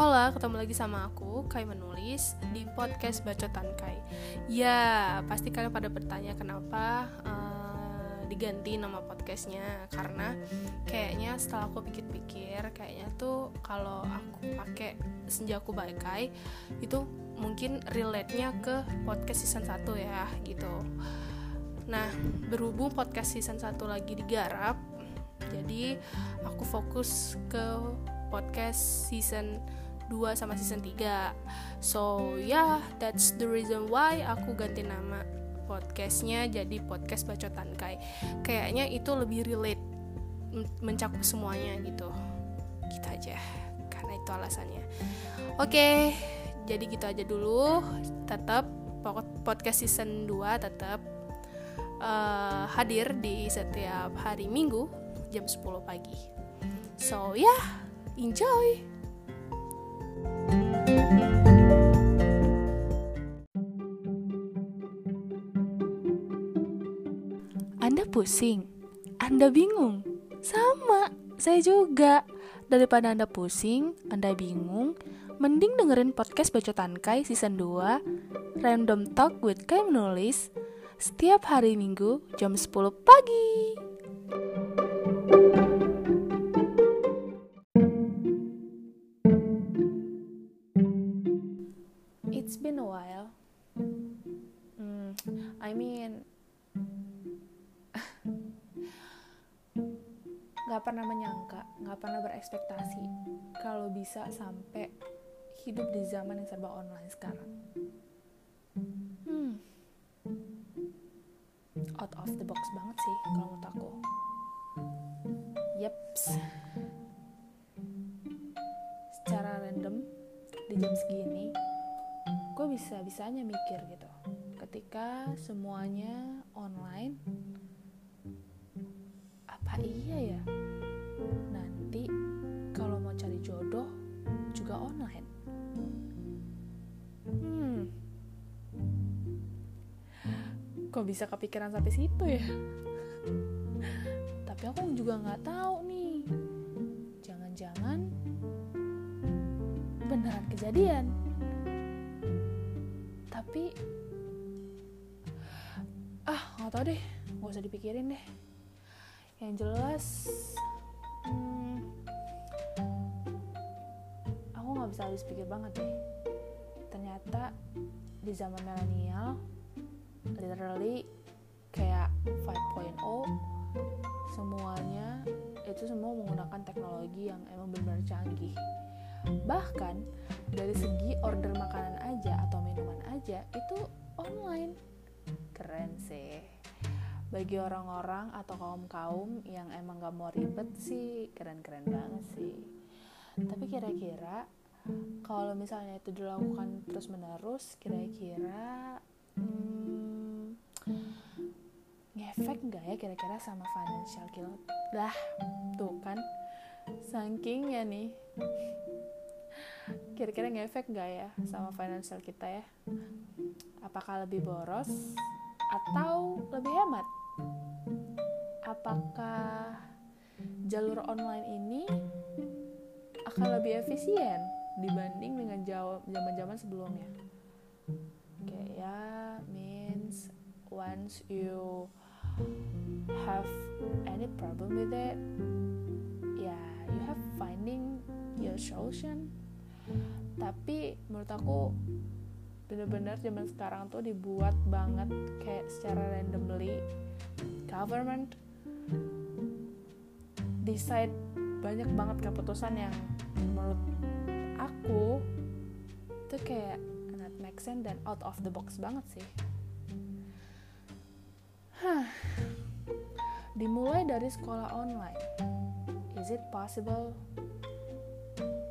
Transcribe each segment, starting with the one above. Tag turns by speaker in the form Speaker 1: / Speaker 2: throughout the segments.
Speaker 1: Hola, ketemu lagi sama aku, Kai menulis di podcast Bacotan Kai. Ya, pasti kalian pada bertanya kenapa uh, diganti nama podcastnya karena kayaknya setelah aku pikir-pikir, kayaknya tuh kalau aku pakai senjaku Kai itu mungkin relate-nya ke podcast season 1 ya, gitu. Nah, berhubung podcast season 1 lagi digarap, jadi aku fokus ke podcast season 2 sama season 3 so yeah that's the reason why aku ganti nama podcastnya jadi podcast bacotan kai. Kayaknya itu lebih relate mencakup semuanya gitu. Gitu aja karena itu alasannya. Oke okay, jadi gitu aja dulu. Tetap podcast season 2 tetap uh, hadir di setiap hari minggu jam 10 pagi. So yeah enjoy
Speaker 2: Anda pusing? Anda bingung? Sama, saya juga. Daripada Anda pusing, Anda bingung, mending dengerin podcast Bacotan Kai season 2 Random Talk with Kai Menulis setiap hari Minggu jam 10 pagi.
Speaker 1: It's been a while. Hmm, I mean, nggak pernah menyangka, nggak pernah berekspektasi kalau bisa sampai hidup di zaman yang serba online sekarang. Hmm, out of the box banget sih kalau menurut aku. Yeps. Secara random di jam segini gue bisa bisanya mikir gitu ketika semuanya iya ya. Nanti kalau mau cari jodoh juga online. Hmm. Kok bisa kepikiran sampai situ ya? Tapi aku juga nggak tahu nih. Jangan-jangan beneran kejadian. Tapi ah nggak tau deh. Nggak usah dipikirin deh yang jelas hmm, aku nggak bisa habis pikir banget deh ternyata di zaman milenial literally kayak 5.0 semuanya itu semua menggunakan teknologi yang emang benar-benar canggih. Bahkan dari segi order makanan aja atau minuman aja itu online. Keren sih bagi orang-orang atau kaum-kaum yang emang gak mau ribet sih keren-keren banget sih. Tapi kira-kira kalau misalnya itu dilakukan terus-menerus kira-kira hmm, ngefek nggak ya kira-kira sama financial kill lah tuh kan saking ya nih kira-kira ngefek nggak ya sama financial kita ya? Apakah lebih boros atau lebih hemat apakah jalur online ini akan lebih efisien dibanding dengan zaman-zaman sebelumnya? Kayak ya means once you have any problem with it yeah you have finding your solution. Tapi menurut aku bener-bener zaman sekarang tuh dibuat banget kayak secara randomly government decide banyak banget keputusan yang menurut aku itu kayak not make sense dan out of the box banget sih. Hah. dimulai dari sekolah online. Is it possible?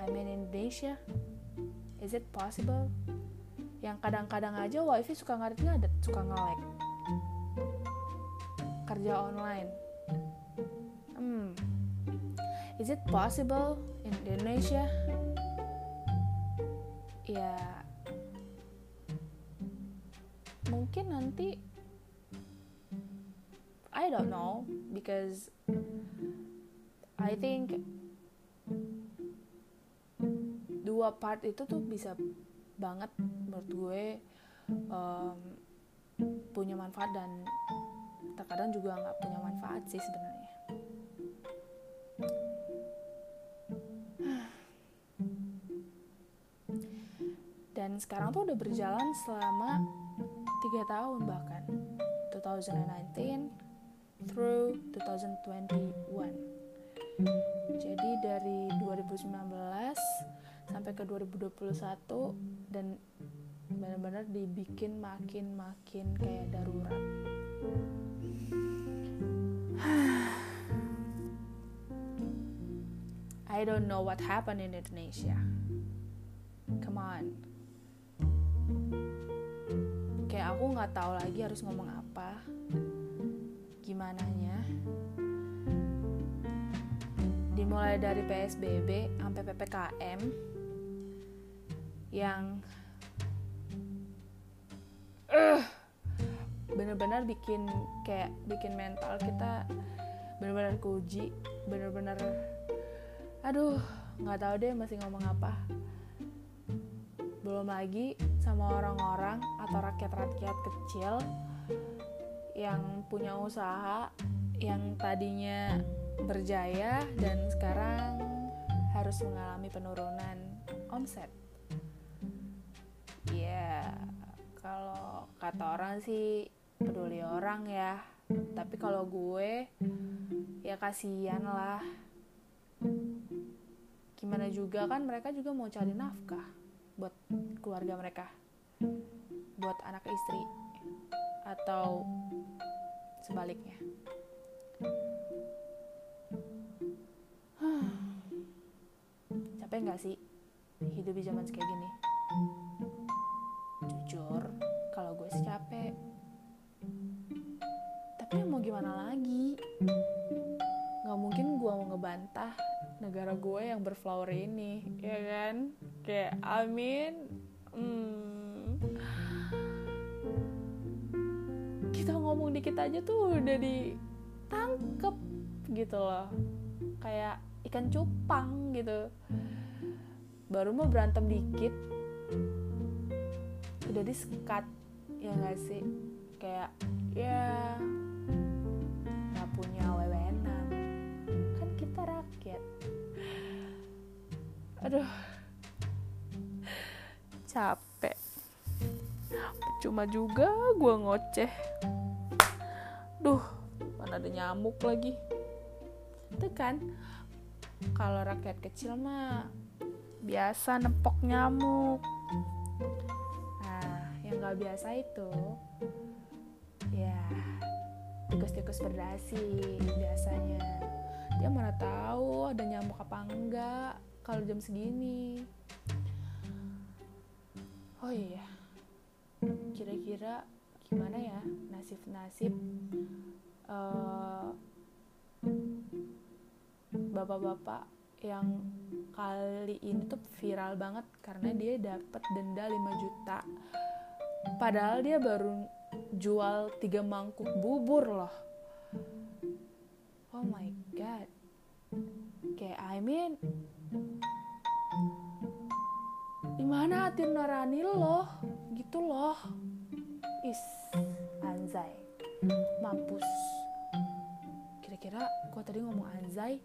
Speaker 1: I'm in Indonesia is it possible? Yang kadang-kadang aja wifi suka ngadet-ngadet suka nge-lag kerja online. Hmm. Is it possible in Indonesia? Ya mungkin nanti I don't know because I think dua part itu tuh bisa banget menurut gue um, punya manfaat dan terkadang juga nggak punya manfaat sih sebenarnya. Dan sekarang tuh udah berjalan selama tiga tahun bahkan. 2019 through 2021 jadi dari 2019 sampai ke 2021 dan benar-benar dibikin makin makin kayak darurat I don't know what happened in Indonesia. Come on. Kayak aku nggak tahu lagi harus ngomong apa. Gimana nya dimulai dari PSBB sampai PPKM yang uh, bener-bener bikin kayak bikin mental kita bener-bener kuji bener-bener aduh nggak tahu deh masih ngomong apa belum lagi sama orang-orang atau rakyat-rakyat kecil yang punya usaha yang tadinya berjaya dan sekarang harus mengalami penurunan omset. Ya, yeah, kalau kata orang sih peduli orang ya. Tapi kalau gue ya kasihan lah. Gimana juga kan mereka juga mau cari nafkah buat keluarga mereka. Buat anak istri atau sebaliknya. capek nggak sih hidup di zaman kayak gini jujur gimana lagi? Nggak mungkin gue mau ngebantah negara gue yang berflower ini ya kan? Kayak amin hmm. kita ngomong dikit aja tuh udah ditangkep gitu loh. Kayak ikan cupang gitu. Baru mau berantem dikit udah disekat ya gak sih? Kayak ya aduh. Capek. Cuma juga gue ngoceh. Duh mana ada nyamuk lagi. Itu kan kalau rakyat kecil mah biasa nepok nyamuk. Nah yang nggak biasa itu ya tikus-tikus berdasi biasanya. Dia mana tahu ada nyamuk apa enggak kalau jam segini. Oh iya kira-kira gimana ya nasib-nasib uh, bapak-bapak yang kali ini tuh viral banget karena dia dapat denda 5 juta. Padahal dia baru jual tiga mangkuk bubur loh. Oh my god. Kayak I mean di mana hati nurani lo gitu loh. Is anzai mampus. Kira-kira gua tadi ngomong anzai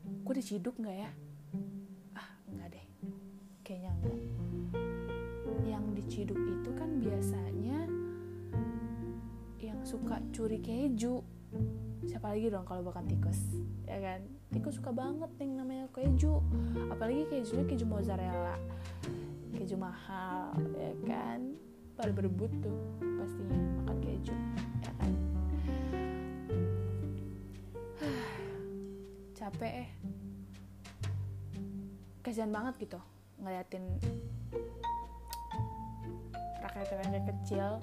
Speaker 1: gue diciduk nggak ya? Ah nggak deh. Kayaknya enggak yang diciduk itu kan biasanya yang suka curi keju. Siapa lagi dong kalau bukan tikus? Ya kan tikus suka banget nih namanya keju. Apalagi kejunya keju mozzarella. Keju mahal ya kan? Pada berebut tuh pastinya makan keju ya kan? Capek eh. Kasihan banget gitu ngeliatin rakyat-rakyat kecil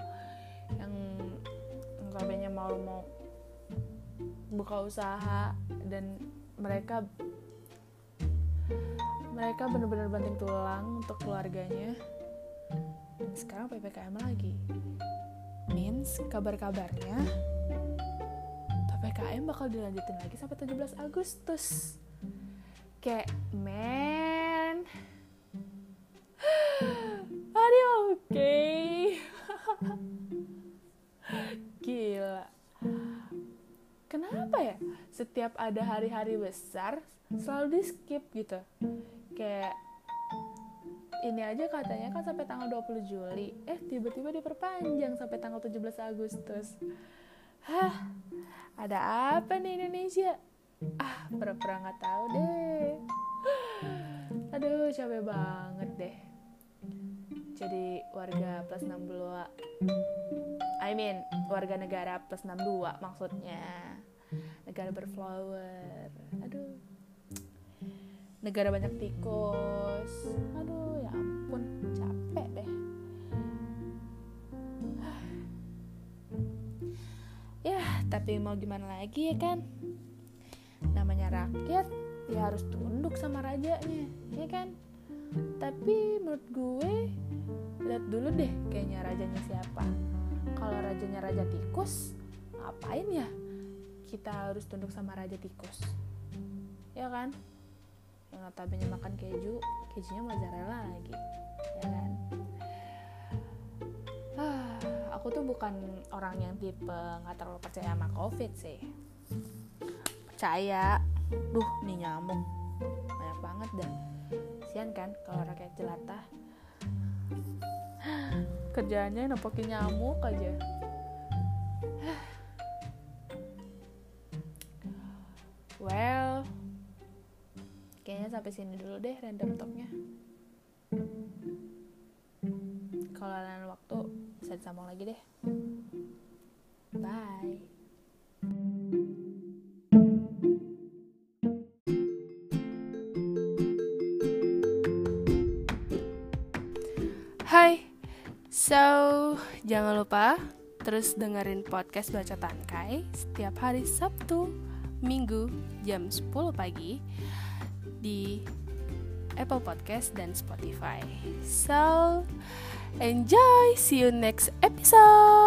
Speaker 1: yang notabene mau mau buka usaha dan mereka mereka benar-benar banting tulang untuk keluarganya. Dan sekarang PPKM lagi. Means kabar-kabarnya PPKM bakal dilanjutin lagi sampai 17 Agustus. Kayak man. Are you okay gila. Kenapa ya? Setiap ada hari-hari besar selalu di skip gitu. Kayak ini aja katanya kan sampai tanggal 20 Juli. Eh, tiba-tiba diperpanjang sampai tanggal 17 Agustus. Hah, ada apa nih Indonesia? Ah, pura-pura nggak tahu deh. Aduh, capek banget deh. Jadi warga plus 62 I mean, warga negara plus 62 maksudnya. Negara berflower. Aduh. Negara banyak tikus. Aduh, ya ampun, capek deh. ya, tapi mau gimana lagi ya kan? Namanya rakyat, ya harus tunduk sama rajanya, ya kan? Tapi menurut gue, lihat dulu deh kayaknya rajanya siapa kalau rajanya raja tikus ngapain ya kita harus tunduk sama raja tikus. Ya kan? Yang notabene makan keju kejunya mozzarella lagi. Ya kan? Ah, aku tuh bukan orang yang tipe nggak terlalu percaya sama covid sih. Percaya. Duh nih nyamuk banyak banget dan sian kan kalau rakyat jelata? Kerjanya nempokin nyamuk aja well kayaknya sampai sini dulu deh random talknya. Kalau lain waktu bisa disambung lagi deh. Bye.
Speaker 3: Hai, so jangan lupa terus dengerin podcast Baca Tangkai setiap hari Sabtu, Minggu jam 10 pagi di Apple Podcast dan Spotify. So, enjoy, see you next episode.